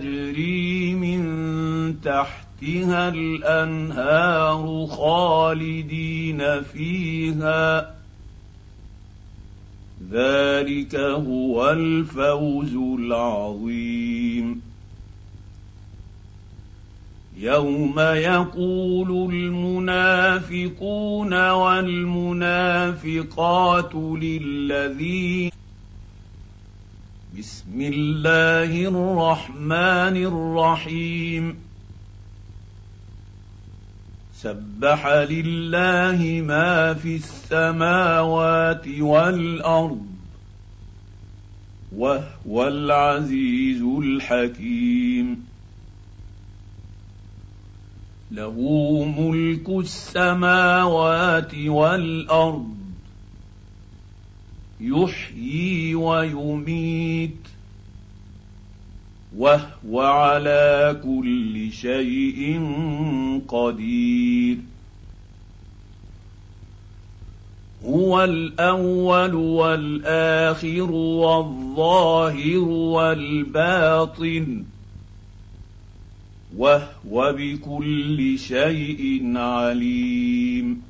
تجري من تحتها الأنهار خالدين فيها. ذلك هو الفوز العظيم. يوم يقول المنافقون والمنافقات للذين بسم الله الرحمن الرحيم. سبح لله ما في السماوات والأرض وهو العزيز الحكيم. له ملك السماوات والأرض يحيي ويميت وهو على كل شيء قدير. هو الأول والآخر والظاهر والباطن وهو بكل شيء عليم.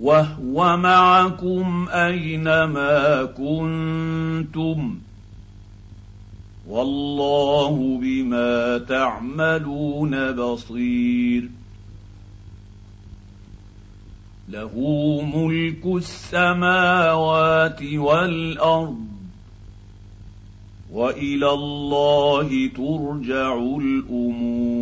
وهو معكم اينما كنتم والله بما تعملون بصير له ملك السماوات والارض والى الله ترجع الأمور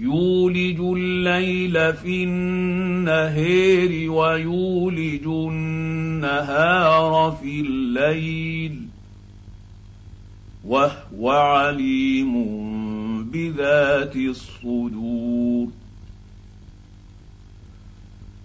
يولج الليل في النهير ويولج النهار في الليل وهو عليم بذات الصدور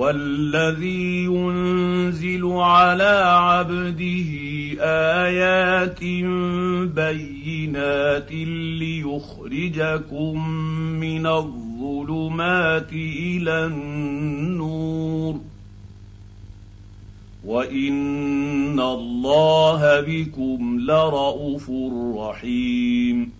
هو الذي ينزل على عبده آيات بينات ليخرجكم من الظلمات إلى النور وإن الله بكم لرءوف رحيم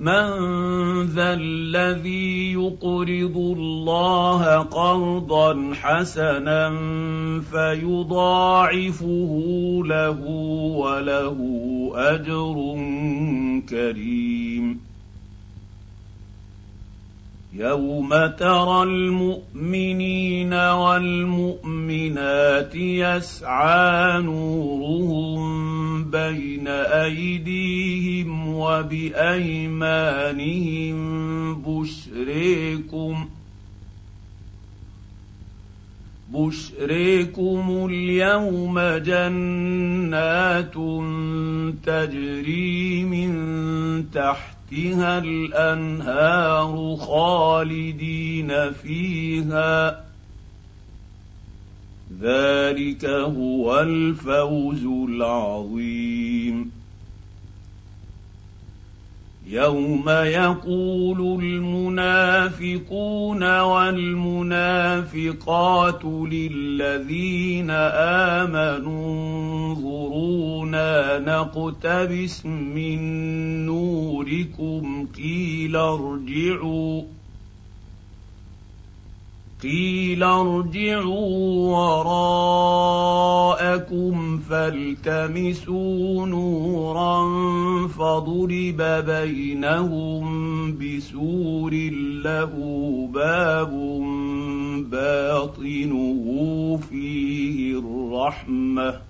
من ذا الذي يقرض الله قرضا حسنا فيضاعفه له وله أجر كريم. يوم ترى المؤمنين والمؤمنات يسعى نورهم بين ايديهم وبايمانهم بشريكم بشريكم اليوم جنات تجري من تحت تحتها الأنهار خالدين فيها. ذلك هو الفوز العظيم. يوم يقول المنافقون والمنافقات للذين امنوا انظرونا نقتبس من نوركم قيل ارجعوا قيل ارجعوا وراءكم فالتمسوا نورا فضرب بينهم بسور له باب باطنه فيه الرحمة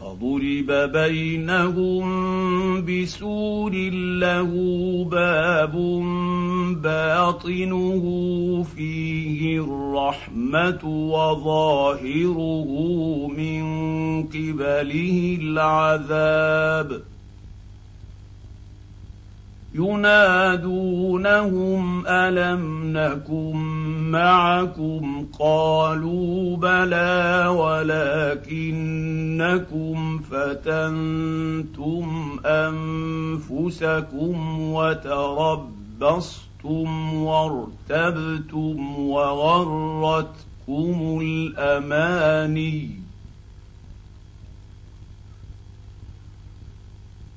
فضرب بينهم بسور له باب باطنه فيه الرحمه وظاهره من قبله العذاب ينادونهم ألم نكن معكم قالوا بلى ولكنكم فتنتم أنفسكم وتربصتم وارتبتم وغرتكم الأماني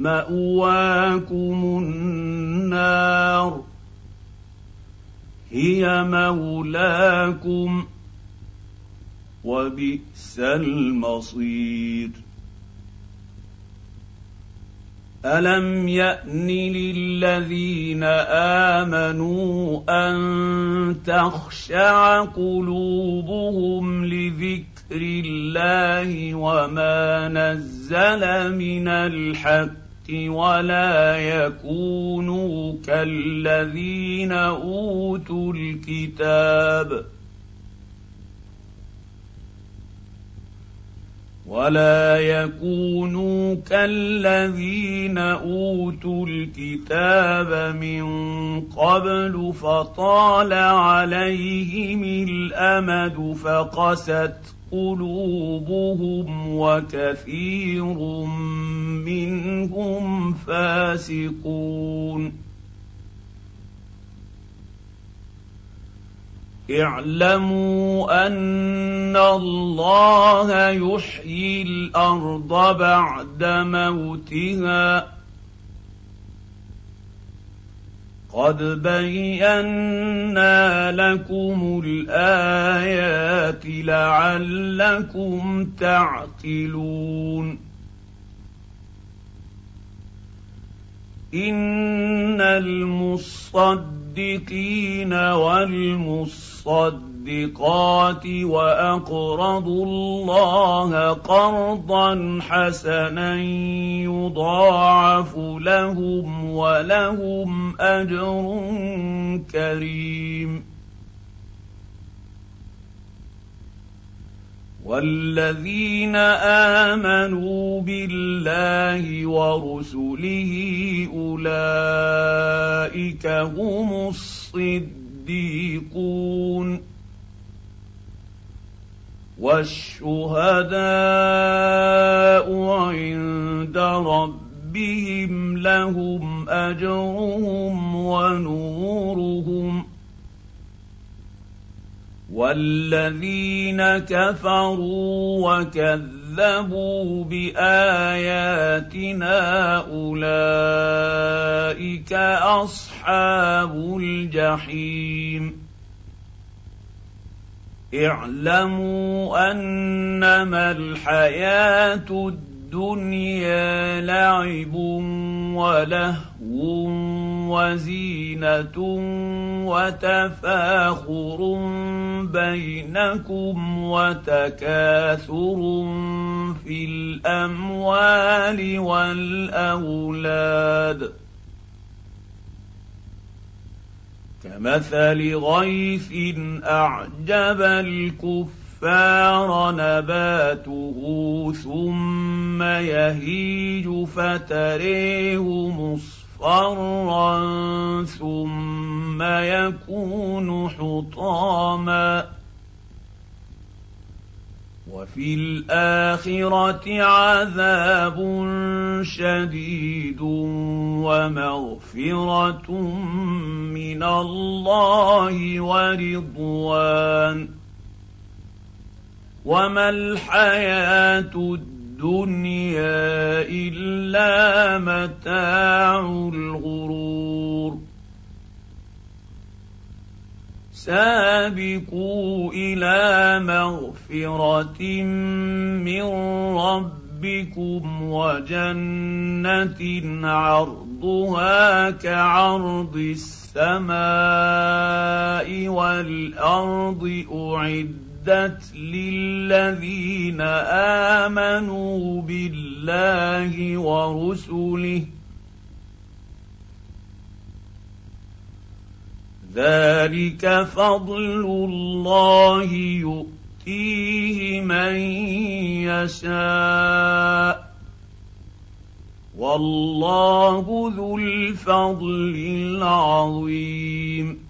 مأواكم النار. هي مولاكم وبئس المصير. ألم يأن للذين آمنوا أن تخشع قلوبهم لذكر الله وما نزل من الحق ولا يكونوا كالذين اوتوا الكتاب ولا يكونوا كالذين اوتوا الكتاب من قبل فطال عليهم الامد فقست قلوبهم وكثير منهم فاسقون. اعلموا أن الله يحيي الأرض بعد موتها. قد بينا لكم الايات لعلكم تعقلون ان المصدقين والمصدقات وأقرضوا الله قرضا حسنا يضاعف لهم ولهم أجر كريم. والذين آمنوا بالله ورسله أولئك هم الصديقون والشهداء عند ربهم لهم أجرهم ونورهم والذين كفروا وكذبوا باياتنا اولئك اصحاب الجحيم اعلموا انما الحياة الدنيا لعب ولهو وزينة وتفاخر بينكم وتكاثر في الأموال والأولاد. كمثل غيث أعجب الكفار نباته ثم يهيج فتريه مصفرا ثم يكون حطاما وفي الاخره عذاب شديد ومغفره من الله ورضوان وما الحياة الدنيا إلا متاع الغرور. سابقوا إلى مغفرة من ربكم وجنة عرضها كعرض السماء والأرض أعدت للذين آمنوا بالله ورسله ذلك فضل الله يؤتيه من يشاء والله ذو الفضل العظيم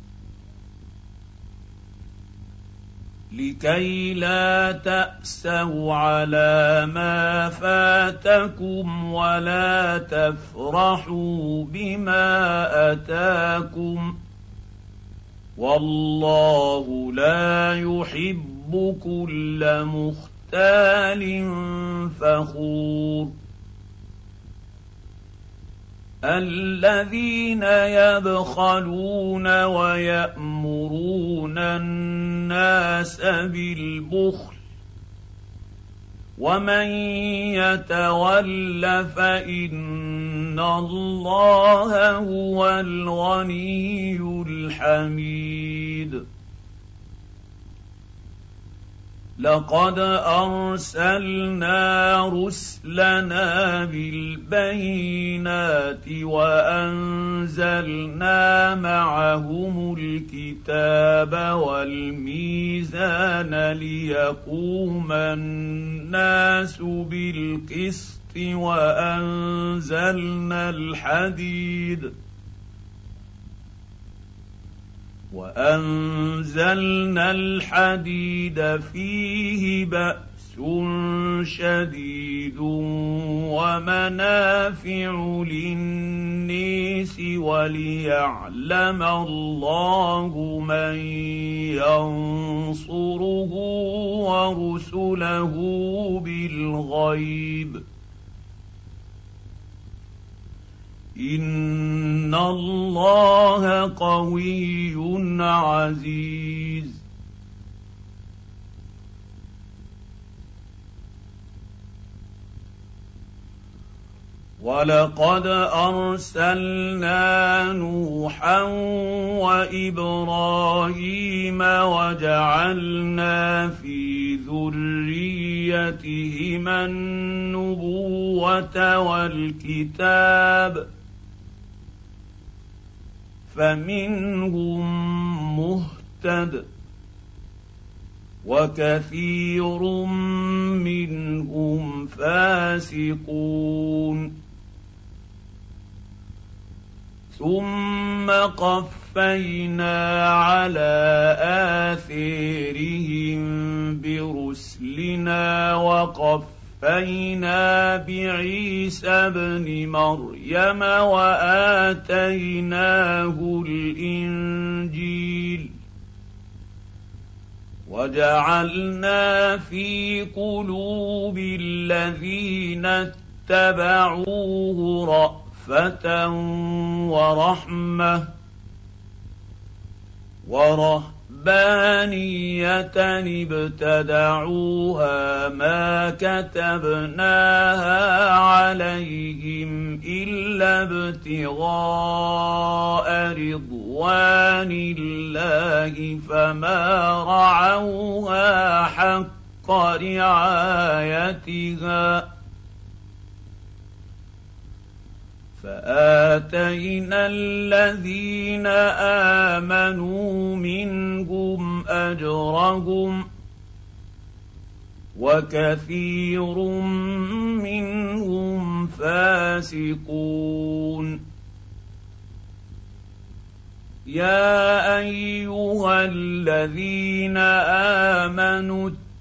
لكي لا تأسوا على ما فاتكم ولا تفرحوا بما أتاكم والله لا يحب كل مختال فخور الذين يبخلون ويأمرون الناس بالبخل ومن يتول فإن الله هو الغني الحميد لقد أرسلنا رسلنا بالبينات وأنزلنا معهم الكتاب والميزان ليقوم الناس بالقسط وأنزلنا الحديد وأنزلنا الحديد فيه بأس شديد ومنافع للنيس وليعلم الله من ينصره ورسله بالغيب ان الله قوي عزيز. ولقد ارسلنا نوحا وابراهيم وجعلنا في ذريتهما النبوه والكتاب ۖ فمنهم مهتد وكثير منهم فاسقون. ثم قفينا على آثيرهم برسلنا وقفينا بعيسى ابن مريم واتيناه الانجيل وجعلنا في قلوب الذين اتبعوه رأ رأفة ورحمة ورهبانية ابتدعوها ما كتبناها عليهم إلا ابتغاء رضوان الله فما رعوها حق رعايتها فآتينا الذين آمنوا منهم أجرهم وكثير منهم فاسقون. يا أيها الذين آمنوا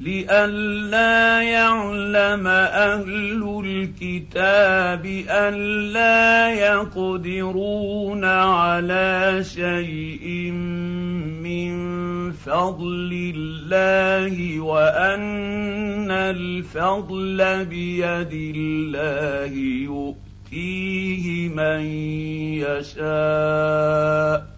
لئلا يعلم أهل الكتاب الا يقدرون على شيء من فضل الله وأن الفضل بيد الله يؤتيه من يشاء.